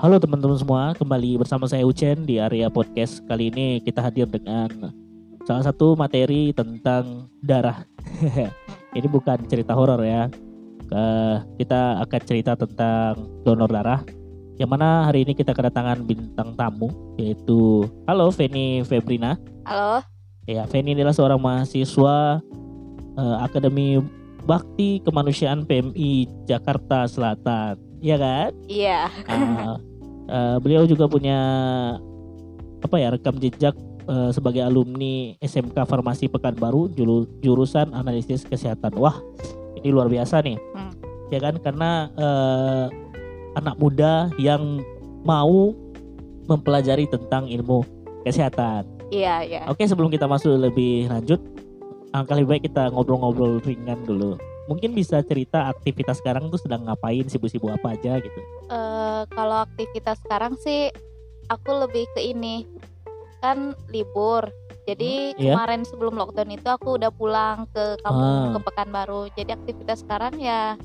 Halo teman-teman semua, kembali bersama saya Ucen di area podcast. Kali ini kita hadir dengan salah satu materi tentang darah. ini bukan cerita horor ya. Eh, kita akan cerita tentang donor darah. Yang mana hari ini kita kedatangan bintang tamu yaitu Halo Feni Febrina. Halo, Ya, Feni adalah seorang mahasiswa eh, Akademi Bakti Kemanusiaan PMI Jakarta Selatan. Iya kan? iya. Ah, eh, beliau juga punya apa ya rekam jejak eh, sebagai alumni SMK Farmasi Pekanbaru jurusan analisis kesehatan. Wah, ini luar biasa nih. Hmm. Ya kan karena eh, anak muda yang mau mempelajari tentang ilmu kesehatan. Iya, iya. Oke, sebelum kita masuk lebih lanjut, angka lebih baik kita ngobrol-ngobrol ringan dulu. Mungkin bisa cerita aktivitas sekarang tuh sedang ngapain, sibuk-sibuk apa aja gitu. Eh, kalau aktivitas sekarang sih aku lebih ke ini. Kan libur. Jadi Hmm, iya. kemarin sebelum lockdown itu aku udah pulang ke kampung Ah. ke Pekanbaru. Jadi aktivitas sekarang ya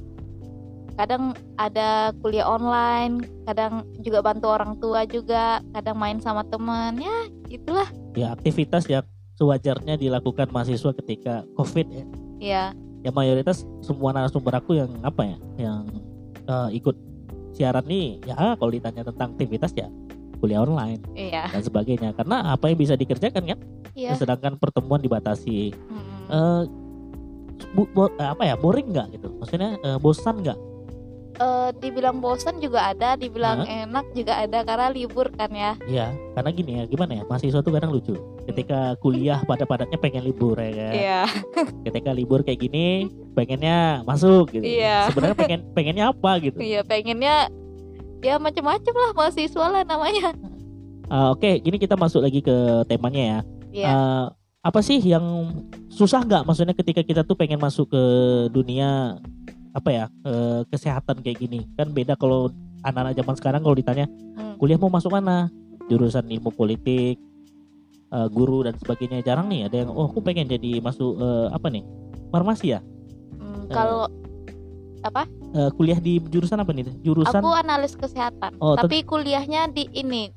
kadang ada kuliah online, kadang juga bantu orang tua juga, kadang main sama temen. Ya, itulah. Ya, aktivitas yang sewajarnya dilakukan mahasiswa ketika Covid ya. Iya. Ya mayoritas semua narasumber aku yang apa ya, yang eh, ikut siaran nih, ya kalau ditanya tentang aktivitas ya kuliah online Iya. dan sebagainya. Karena apa yang bisa dikerjakan kan? Iya. Sedangkan pertemuan dibatasi. Mm-mm. eh bu- bo- eh, apa ya boring nggak gitu maksudnya eh, bosan nggak Eh, dibilang bosan juga ada, dibilang enak juga ada karena libur kan ya. ya karena gini ya gimana ya mahasiswa tuh kadang lucu ketika kuliah pada padatnya pengen libur ya kan Iya. ketika libur kayak gini pengennya masuk gitu Iya. sebenarnya pengen pengennya apa gitu Iya pengennya ya macam-macam lah mahasiswa lah namanya. Eh, oke gini kita masuk lagi ke temanya ya Iya. Eh, apa sih yang susah nggak maksudnya ketika kita tuh pengen masuk ke dunia apa ya eh, kesehatan kayak gini. Kan beda kalau anak-anak zaman sekarang kalau ditanya Hmm. kuliah mau masuk mana? Jurusan ilmu politik eh, guru dan sebagainya. Jarang nih ada yang oh aku pengen jadi masuk eh, apa nih farmasi ya? Hmm, kalau Eh, kuliah di jurusan apa nih? Jurusan aku analis kesehatan, Oh, tapi kuliahnya di ini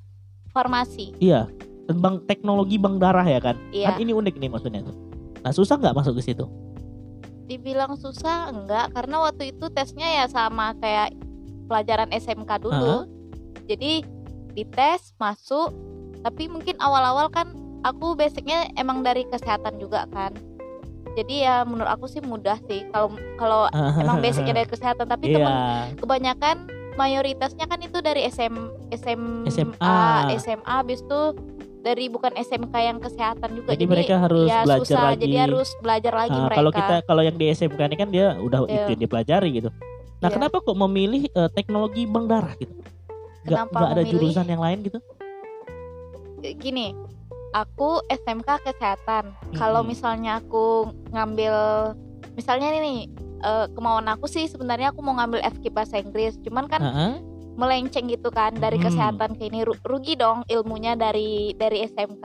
farmasi. iya tentang teknologi bank darah ya kan? Iya. kan ini unik nih maksudnya tuh. Nah susah nggak masuk ke situ Dibilang susah enggak karena waktu itu tesnya ya sama kayak pelajaran SMK dulu. Jadi dites masuk, tapi mungkin awal-awal kan aku basicnya emang dari kesehatan juga kan. Jadi ya menurut aku sih mudah sih kalau kalau emang basicnya dari kesehatan tapi teman iya kebanyakan mayoritasnya kan itu dari SM SM SMA. SMA habis itu dari bukan SMK yang kesehatan juga Jadi mereka harus ya belajar susah lagi. jadi harus belajar lagi Ah, mereka kalau kita kalau yang di SMK ini kan dia udah Iya. itu yang dipelajari gitu nah Iya. kenapa kok memilih eh, teknologi bank darah gitu nggak Kenapa ada memilih? jurusan yang lain gitu gini aku SMK kesehatan kalau Mm-mm. misalnya aku ngambil misalnya ini nih eh, kemauan aku sih sebenarnya aku mau ngambil FK bahasa Inggris cuman kan Heeh. Melenceng gitu kan dari Hmm. kesehatan ke ini Ru- rugi dong ilmunya dari dari SMK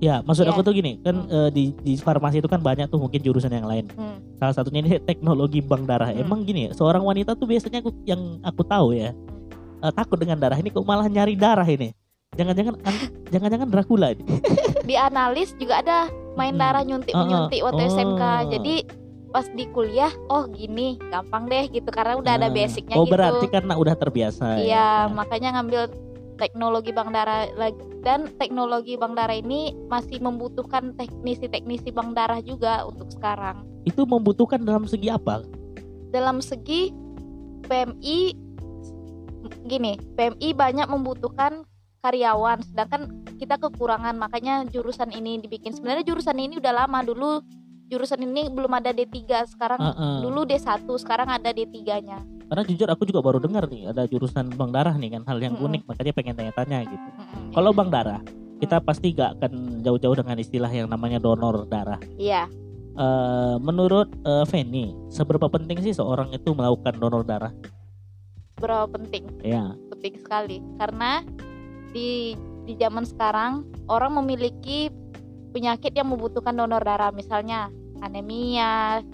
ya maksud Iya. aku tuh gini kan Hmm. eh, di di farmasi itu kan banyak tuh mungkin jurusan yang lain Hmm. salah satunya ini teknologi bank darah Hmm. emang gini ya seorang wanita tuh biasanya aku, yang aku tahu ya eh, takut dengan darah ini kok malah nyari darah ini jangan-jangan jangan-jangan Dracula ini di analis juga ada main Hmm. darah nyuntik Ah, ah. menyuntik waktu Oh. SMK jadi pas di kuliah oh gini gampang deh gitu karena udah ada Ah. basicnya oh gitu berarti karena udah terbiasa iya ya. makanya ngambil teknologi bank darah lagi dan teknologi bank darah ini masih membutuhkan teknisi-teknisi bank darah juga untuk sekarang itu membutuhkan dalam segi apa dalam segi PMI gini PMI banyak membutuhkan karyawan sedangkan kita kekurangan makanya jurusan ini dibikin sebenarnya jurusan ini udah lama dulu jurusan ini belum ada D3 sekarang Heeh. dulu D1 sekarang ada D3-nya Karena jujur aku juga baru dengar nih ada jurusan bank darah nih kan hal yang Mm-mm. unik makanya pengen tanya-tanya gitu. Kalau bank darah kita pasti gak akan jauh-jauh dengan istilah yang namanya donor darah. iya Eh, menurut eh, Feni, seberapa penting sih seorang itu melakukan donor darah? berapa penting Ya, penting sekali karena di di zaman sekarang orang memiliki penyakit yang membutuhkan donor darah misalnya anemia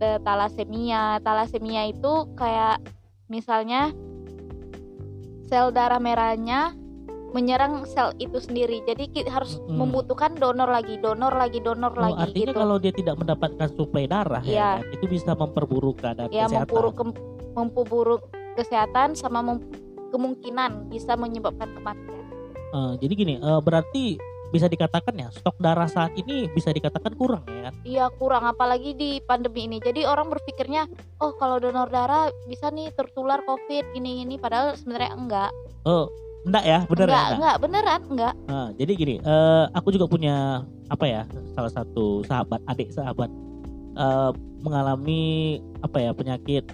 eh, talasemia talasemia itu kayak misalnya sel darah merahnya menyerang sel itu sendiri. Jadi kita harus Mm-mm. membutuhkan donor lagi, donor lagi, donor Oh, lagi artinya gitu. kalau dia tidak mendapatkan suplai darah ya, kan, itu bisa memperburuk keadaan ya kesehatan. memburuk memperburuk kesehatan sama mem- kemungkinan bisa menyebabkan kematian. Eh, jadi gini, eh, berarti bisa dikatakan ya stok darah saat ini bisa dikatakan kurang ya kan? Iya kurang apalagi di pandemi ini. Jadi orang berpikirnya, oh kalau donor darah bisa nih tertular COVID gini gini. Padahal sebenarnya enggak. Oh, enggak ya, bener enggak, ya? Enggak? enggak beneran enggak. Nah, jadi gini, eh, aku juga punya apa ya, salah satu sahabat, adik sahabat eh, mengalami apa ya penyakit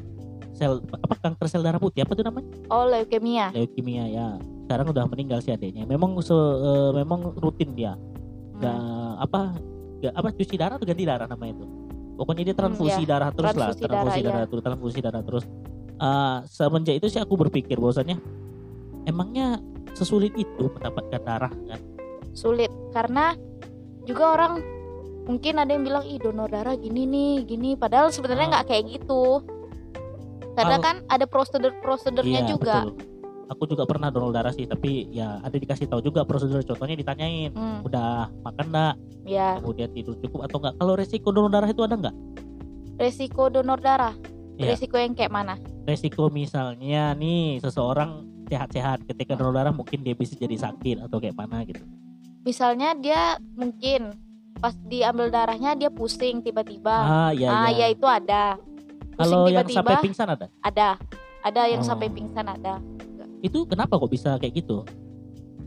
sel apa kanker sel darah putih apa tuh namanya? Oh leukemia. Leukemia ya. Sekarang udah meninggal si adiknya. Memang se, eh, memang rutin dia. Nggak Hmm. apa nggak apa cuci darah atau ganti darah namanya itu. Pokoknya dia transfusi ya. darah terus lah, Transfusi transfusi darah, darah, terus, transfusi darah terus. Eh, semenjak itu sih aku berpikir bahwasannya emangnya sesulit itu mendapatkan darah kan? Sulit karena juga orang mungkin ada yang bilang ih donor darah gini nih gini. Padahal sebenarnya Ah. nggak kayak gitu. Karena kan ada prosedur-prosedurnya Iya, juga. betul. Aku juga pernah donor darah sih, tapi ya ada dikasih tahu juga prosedur. Contohnya ditanyain, Hmm, udah makan enggak, ya kemudian tidur cukup atau enggak. Kalau resiko donor darah itu ada enggak? resiko donor darah. Iya. Resiko yang kayak mana? Resiko misalnya nih seseorang sehat-sehat ketika donor darah mungkin dia bisa jadi sakit atau kayak mana gitu. Misalnya dia mungkin pas diambil darahnya dia pusing tiba-tiba. Ah, iya ah iya. ya itu ada. Pusing Kalau yang tiba-tiba sampai pingsan ada? ada. Ada yang Oh. sampai pingsan ada. Itu kenapa kok bisa kayak gitu?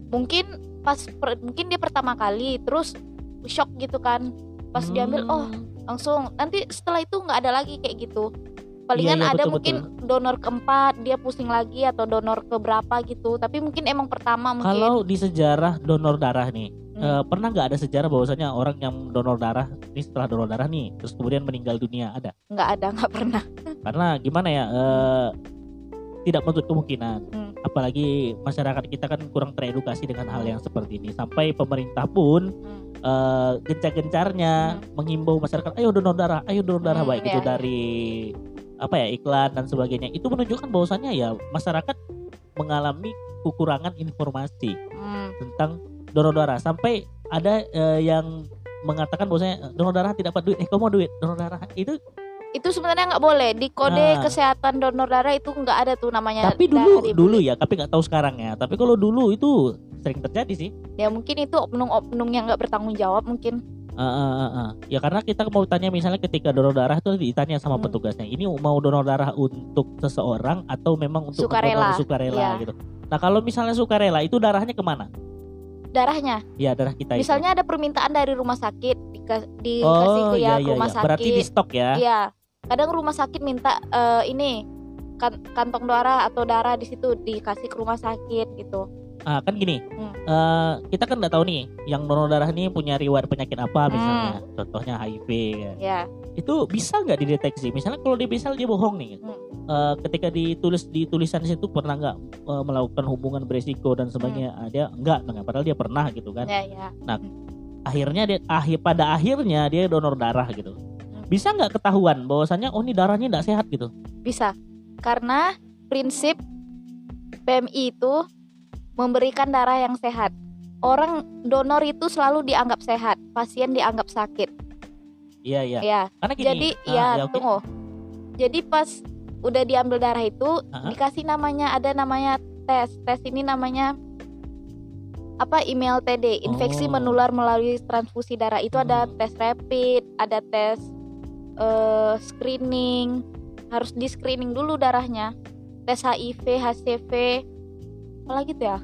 Mungkin pas per- mungkin dia pertama kali terus shock gitu kan. Pas diambil oh Hmm, langsung nanti setelah itu nggak ada lagi kayak gitu. Palingan Iya, iya, ada betul, mungkin donor keempat dia pusing lagi atau donor keberapa gitu. Tapi mungkin emang pertama mungkin. Kalau di sejarah donor darah nih, Hmm. eh, pernah nggak ada sejarah bahwasanya orang yang donor darah ini setelah donor darah nih, terus kemudian meninggal dunia ada? nggak ada nggak pernah. Karena gimana ya, eh, tidak menutup kemungkinan. Hmm. Apalagi masyarakat kita kan kurang teredukasi dengan hal yang seperti ini. Sampai pemerintah pun Hmm. eh, gencar-gencarnya menghimbau masyarakat, ayo donor darah, ayo donor darah Hmm, baik itu iya, iya. dari apa ya iklan dan sebagainya. Itu menunjukkan bahwasannya ya masyarakat mengalami kekurangan informasi Hmm. tentang donor darah sampai ada eh, yang mengatakan bahwasanya donor darah tidak dapat duit eh kamu mau duit donor darah itu itu sebenarnya nggak boleh di kode Nah. kesehatan donor darah itu nggak ada tuh namanya tapi dulu dulu ya tapi nggak tahu sekarang ya tapi kalau dulu itu sering terjadi sih ya mungkin itu oknum-oknum yang nggak bertanggung jawab mungkin Ah, ah, ah, ah. ya karena kita mau tanya misalnya ketika donor darah itu ditanya sama Hmm. petugasnya ini mau donor darah untuk seseorang atau memang untuk Sukarela. sukarela Iya. gitu nah kalau misalnya sukarela itu darahnya ke mana darahnya ya darah kita itu. misalnya ada permintaan dari rumah sakit dika- dikasih oh ke iya ya iya rumah iya. sakit berarti di stok ya Iya, kadang rumah sakit minta eh, ini kan- kantong darah atau darah di situ dikasih ke rumah sakit gitu. Ah kan gini, Hmm. eh, kita kan nggak tahu nih, yang donor darah ini punya riwayat penyakit apa misalnya, Hmm. contohnya HIV, ya. Ya, itu bisa nggak dideteksi? Misalnya kalau dia bisa dia bohong nih, Hmm. Eh, ketika ditulis di tulisan di situ pernah nggak eh, melakukan hubungan beresiko dan sebagainya, Hmm. Ah, dia enggak, enggak, padahal dia pernah gitu kan. ya, ya. Akhirnya dia, akhir pada akhirnya dia donor darah gitu. Bisa nggak ketahuan bahwasannya oh ini darahnya nggak sehat gitu? Bisa. Karena prinsip PMI itu memberikan darah yang sehat. Orang donor itu selalu dianggap sehat, pasien dianggap sakit. Iya iya. Ya, Karena gini. jadi ah, ya, oke. tunggu. Jadi pas udah diambil darah itu Ah. dikasih namanya ada namanya tes. Tes ini namanya apa email TD, infeksi Oh. menular melalui transfusi darah. Itu ada Hmm. tes rapid, ada tes eh, screening. Harus di screening dulu darahnya. Tes HIV, HCV. Apalagi tuh ya?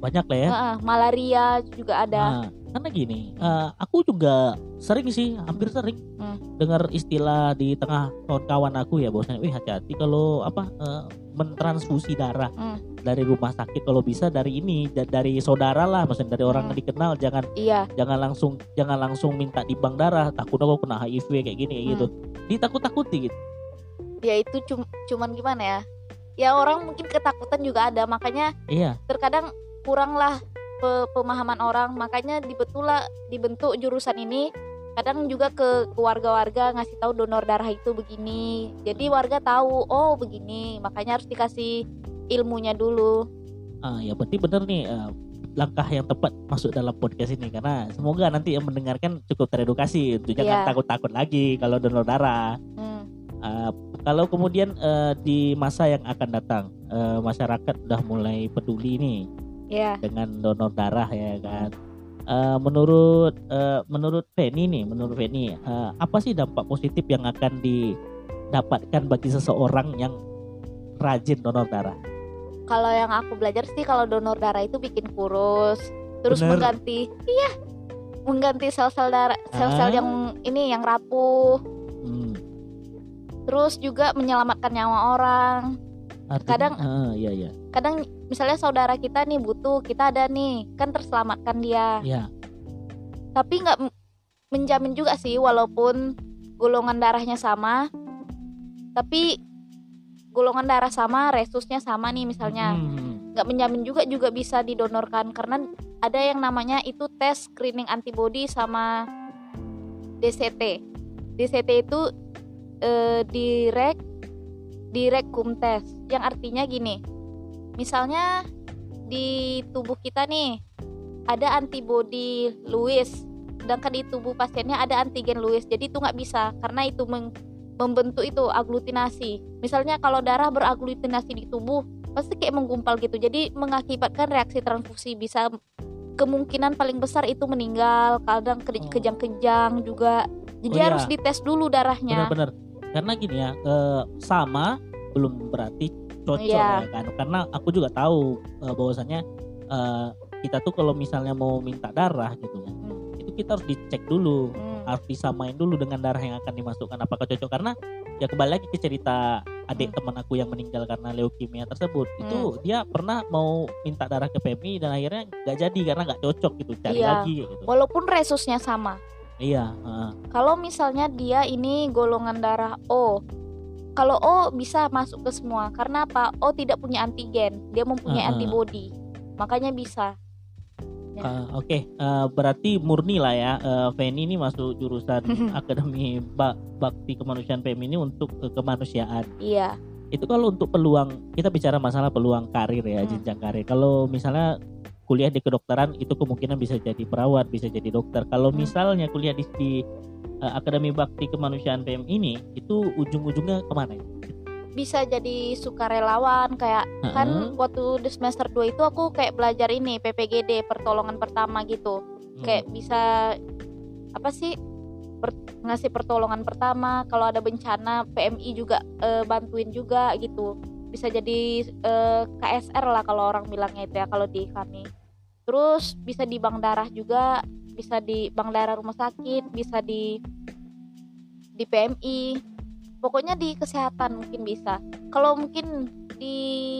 Banyak lah ya. Heeh, malaria juga ada. Nah, karena gini, eh, aku juga sering sih, hampir sering Hmm. dengar istilah di tengah kawan-kawan aku ya, bahwasanya, wih hati-hati kalau apa eh, mentransfusi darah Hmm. Dari rumah sakit kalau bisa dari ini da- dari saudara lah, maksudnya dari orang Hmm. yang dikenal, jangan Iya, jangan langsung jangan langsung minta di bank darah, takut aku kena HIV kayak gini kayak Hmm. gitu, ditakut-takuti gitu. ya itu cum- cuman gimana ya? Ya orang mungkin ketakutan juga ada, makanya Iya, terkadang kuranglah pe- pemahaman orang. Makanya dibetulah dibentuk jurusan ini. Kadang juga ke ke warga-warga ngasih tahu donor darah itu begini. Jadi warga tahu oh begini. Makanya harus dikasih ilmunya dulu Ah, ya berarti bener nih eh, langkah yang tepat masuk dalam podcast ini karena semoga nanti yang mendengarkan cukup teredukasi untuk jangan Iya. takut-takut lagi kalau donor darah. Hmm. Ah, kalau kemudian eh, di masa yang akan datang eh, masyarakat udah mulai peduli nih Ya, dengan donor darah ya kan. Eh, menurut eh, menurut Feni nih, menurut Feni eh, apa sih dampak positif yang akan didapatkan bagi seseorang yang rajin donor darah? Kalau yang aku belajar sih kalau donor darah itu bikin kurus, terus Bener. mengganti, iya, mengganti sel-sel darah, sel-sel Ah. yang ini yang rapuh, Hmm, terus juga menyelamatkan nyawa orang. artinya, Kadang- ah, iya iya. Kadang misalnya saudara kita nih butuh, kita ada nih, kan terselamatkan dia. Ya, Tapi nggak menjamin juga sih, walaupun golongan darahnya sama, tapi golongan darah sama, resusnya sama nih misalnya. Hmm, nggak menjamin juga juga bisa didonorkan karena ada yang namanya itu tes screening antibody sama DCT. DCT itu eh, direct direct cum test yang artinya gini. Misalnya di tubuh kita nih ada antibody Lewis sedangkan di tubuh pasiennya ada antigen Lewis jadi itu nggak bisa karena itu meng- membentuk itu aglutinasi misalnya kalau darah beraglutinasi di tubuh pasti kayak menggumpal gitu jadi mengakibatkan reaksi transfusi bisa kemungkinan paling besar itu meninggal kadang Oh. kejang-kejang juga jadi Oh, iya. harus dites dulu darahnya benar-benar. Karena gini ya, eh, sama belum berarti cocok Iya. ya kan. Karena aku juga tahu eh, bahwasannya eh, kita tuh kalau misalnya mau minta darah gitu ya, Hmm. itu kita harus dicek dulu, Hmm. Harus disamain dulu dengan darah yang akan dimasukkan. Apakah cocok. Karena ya kembali lagi ke cerita adik teman aku yang meninggal karena leukemia tersebut, itu dia pernah mau minta darah ke PMI dan akhirnya nggak jadi karena nggak cocok gitu, cari Iya. lagi gitu. walaupun resusnya sama. Iya, heeh. kalau misalnya dia ini golongan darah O kalau O bisa masuk ke semua. Karena apa? O tidak punya antigen. Dia mempunyai ah. antibody. Makanya bisa Ya. Eh, Oke, eh, berarti murni lah ya. eh, Feni ini masuk jurusan Akademi Ba- Bakti Kemanusiaan PM ini untuk ke- kemanusiaan. iya Itu kalau untuk peluang kita bicara masalah peluang karir ya, Hmm. jenjang karir. Kalau misalnya kuliah di kedokteran itu kemungkinan bisa jadi perawat, bisa jadi dokter. Kalau Hmm. misalnya kuliah di, di, eh, Akademi Bakti Kemanusiaan PM ini, itu ujung-ujungnya ke mana? ya? Bisa jadi sukarelawan kayak Heeh. kan waktu di semester 2 itu aku kayak belajar ini PPGD pertolongan pertama gitu. Kayak bisa apa sih per- ngasih pertolongan pertama kalau ada bencana PMI juga eh, bantuin juga gitu. Bisa jadi eh, KSR lah kalau orang bilangnya itu ya kalau di kami. Terus bisa di bank darah juga bisa di bank darah rumah sakit bisa di di PMI pokoknya di kesehatan mungkin bisa kalau mungkin di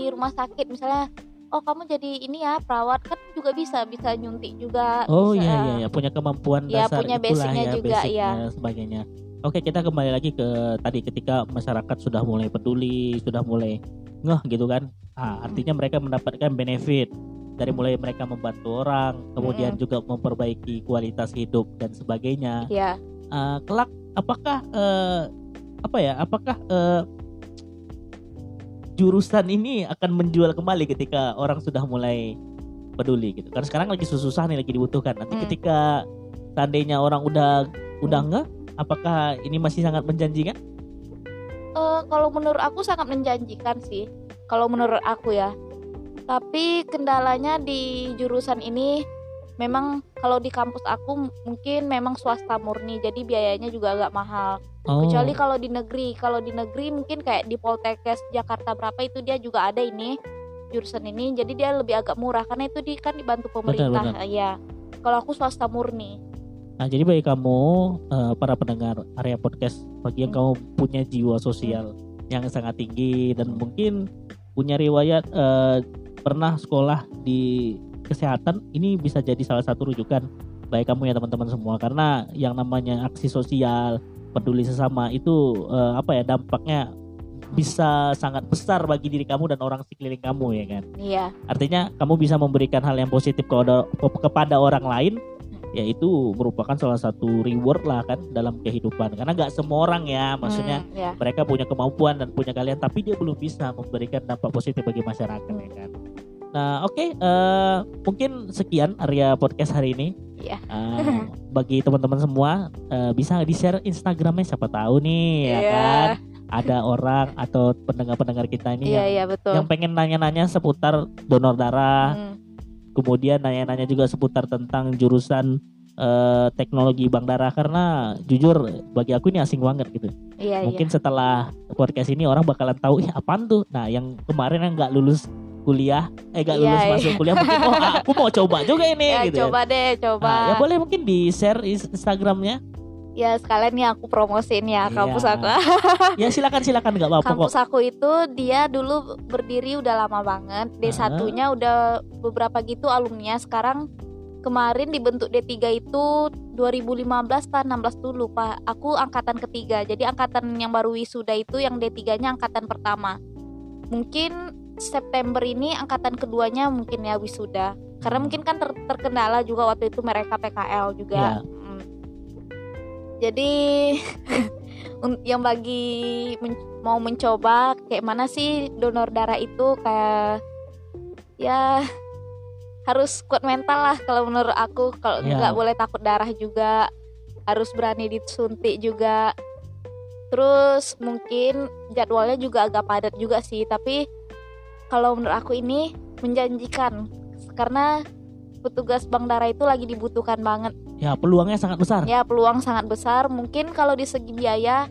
rumah sakit misalnya oh kamu jadi ini ya perawat kan juga bisa bisa nyuntik juga Oh bisa- iya iya ya punya kemampuan Ya, dasar punya basicnya ya, juga, basicnya, ya. sebagainya. Oke kita kembali lagi ke tadi ketika masyarakat sudah mulai peduli, sudah mulai ngeh gitu kan. Ah, artinya mereka mendapatkan benefit dari mulai mereka membantu orang, kemudian juga memperbaiki kualitas hidup dan sebagainya. ya Ah, kelak apakah eh, apa ya? Apakah eh, jurusan ini akan menjual kembali ketika orang sudah mulai peduli gitu. Karena sekarang lagi susah nih lagi dibutuhkan. Nanti Hmm. ketika seandainya orang udah udah enggak, apakah ini masih sangat menjanjikan? Eh, kalau menurut aku sangat menjanjikan sih kalau menurut aku ya tapi kendalanya di jurusan ini memang kalau di kampus aku mungkin memang swasta murni jadi biayanya juga agak mahal Oh, kecuali kalau di negeri. Kalau di negeri mungkin kayak di Poltekkes Jakarta berapa itu dia juga ada ini jurusan ini. Jadi dia lebih agak murah karena itu di kan dibantu pemerintah. benar. ya kalau aku swasta murni. Nah, jadi bagi kamu eh, para pendengar area podcast, bagi yang kamu punya jiwa sosial yang sangat tinggi dan mungkin punya riwayat eh, pernah sekolah di kesehatan, ini bisa jadi salah satu rujukan bagi kamu ya teman-teman semua. Karena yang namanya aksi sosial, peduli sesama itu eh, apa ya dampaknya bisa sangat besar bagi diri kamu dan orang sekeliling kamu ya kan. iya. Artinya kamu bisa memberikan hal yang positif kepada, kepada orang lain yaitu merupakan salah satu reward lah kan dalam kehidupan. Karena nggak semua orang ya maksudnya Hmm, ya mereka punya kemampuan dan punya kalian tapi dia belum bisa memberikan dampak positif bagi masyarakat ya kan Nah, oke, eh, mungkin sekian area podcast hari ini. Iya. Eh, bagi teman-teman semua eh, bisa di-share Instagramnya siapa tahu nih, ya Iya. kan? Ada orang atau pendengar-pendengar kita ini Iya yang, iya betul. yang pengen nanya-nanya seputar donor darah, Hmm, kemudian nanya-nanya juga seputar tentang jurusan eh, teknologi bank darah karena jujur bagi aku ini asing banget gitu. Iya Mungkin setelah podcast ini orang bakalan tahu ih apaan tuh. Nah, yang kemarin yang nggak lulus kuliah, eh Iya, lulus iya. masuk kuliah mungkin oh aku mau coba juga ini. Ya, gitu. ya. coba deh, coba. Nah, ya boleh mungkin di share Instagramnya. Ya sekalian nih aku promosiin ya kampus Iya. aku. Ya silakan silakan nggak apa-apa kok. kampus aku itu dia dulu berdiri udah lama banget. Ah. D1-nya udah beberapa gitu alumni sekarang kemarin dibentuk D3 itu 2015 atau 16 tuh lupa. Aku angkatan ketiga. Jadi angkatan yang baru wisuda itu yang D3-nya angkatan pertama. Mungkin September ini angkatan keduanya mungkin ya wisuda. Karena mungkin kan ter- terkendala juga waktu itu mereka PKL juga. Iya. Mm. Jadi yang bagi men- mau mencoba kayak mana sih donor darah itu kayak ya harus kuat mental lah kalau menurut aku kalau Iya. nggak boleh takut darah juga harus berani disuntik juga terus mungkin jadwalnya juga agak padat juga sih tapi kalau menurut aku ini menjanjikan karena petugas bank darah itu lagi dibutuhkan banget Ya peluangnya sangat besar. ya peluang sangat besar mungkin kalau di segi biaya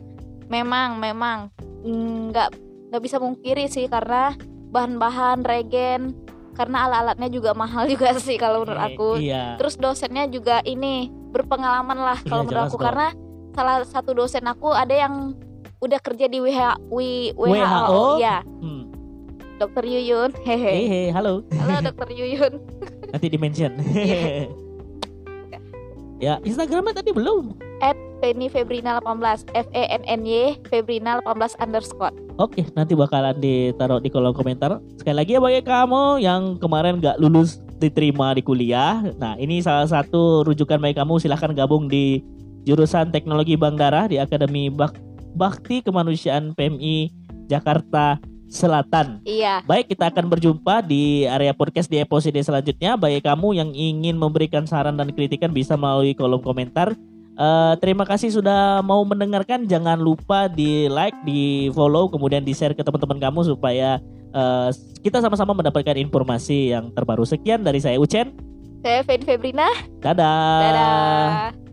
memang memang nggak nggak bisa mungkiri sih karena bahan-bahan regen karena alat-alatnya juga mahal juga sih kalau menurut aku Iya. terus dosennya juga ini berpengalaman lah kalau Iya, menurut aku dong. karena salah satu dosen aku ada yang udah kerja di WH, W- WHO, WHO? ya Hmm. Dokter Yuyun hehe hei, halo. halo dokter Yuyun Nanti di mention. Iya. ya, Instagramnya tadi belum. Penny Febrina 18 F E N N Y Febrina 18 underscore Oke, nanti bakalan ditaruh di kolom komentar. Sekali lagi ya bagi kamu yang kemarin nggak lulus diterima di kuliah. Nah, ini salah satu rujukan bagi kamu. Silahkan gabung di jurusan Teknologi Bank Darah di Akademi Bak Bakti Kemanusiaan PMI Jakarta Selatan. iya Baik, kita akan berjumpa di area podcast di episode selanjutnya. Bagi kamu yang ingin memberikan saran dan kritikan bisa melalui kolom komentar. Eh, terima kasih sudah mau mendengarkan. Jangan lupa di like, di follow, kemudian di share ke teman-teman kamu supaya eh, kita sama-sama mendapatkan informasi yang terbaru. Sekian dari saya Ucen. saya Penny Febrina Dadah. dadah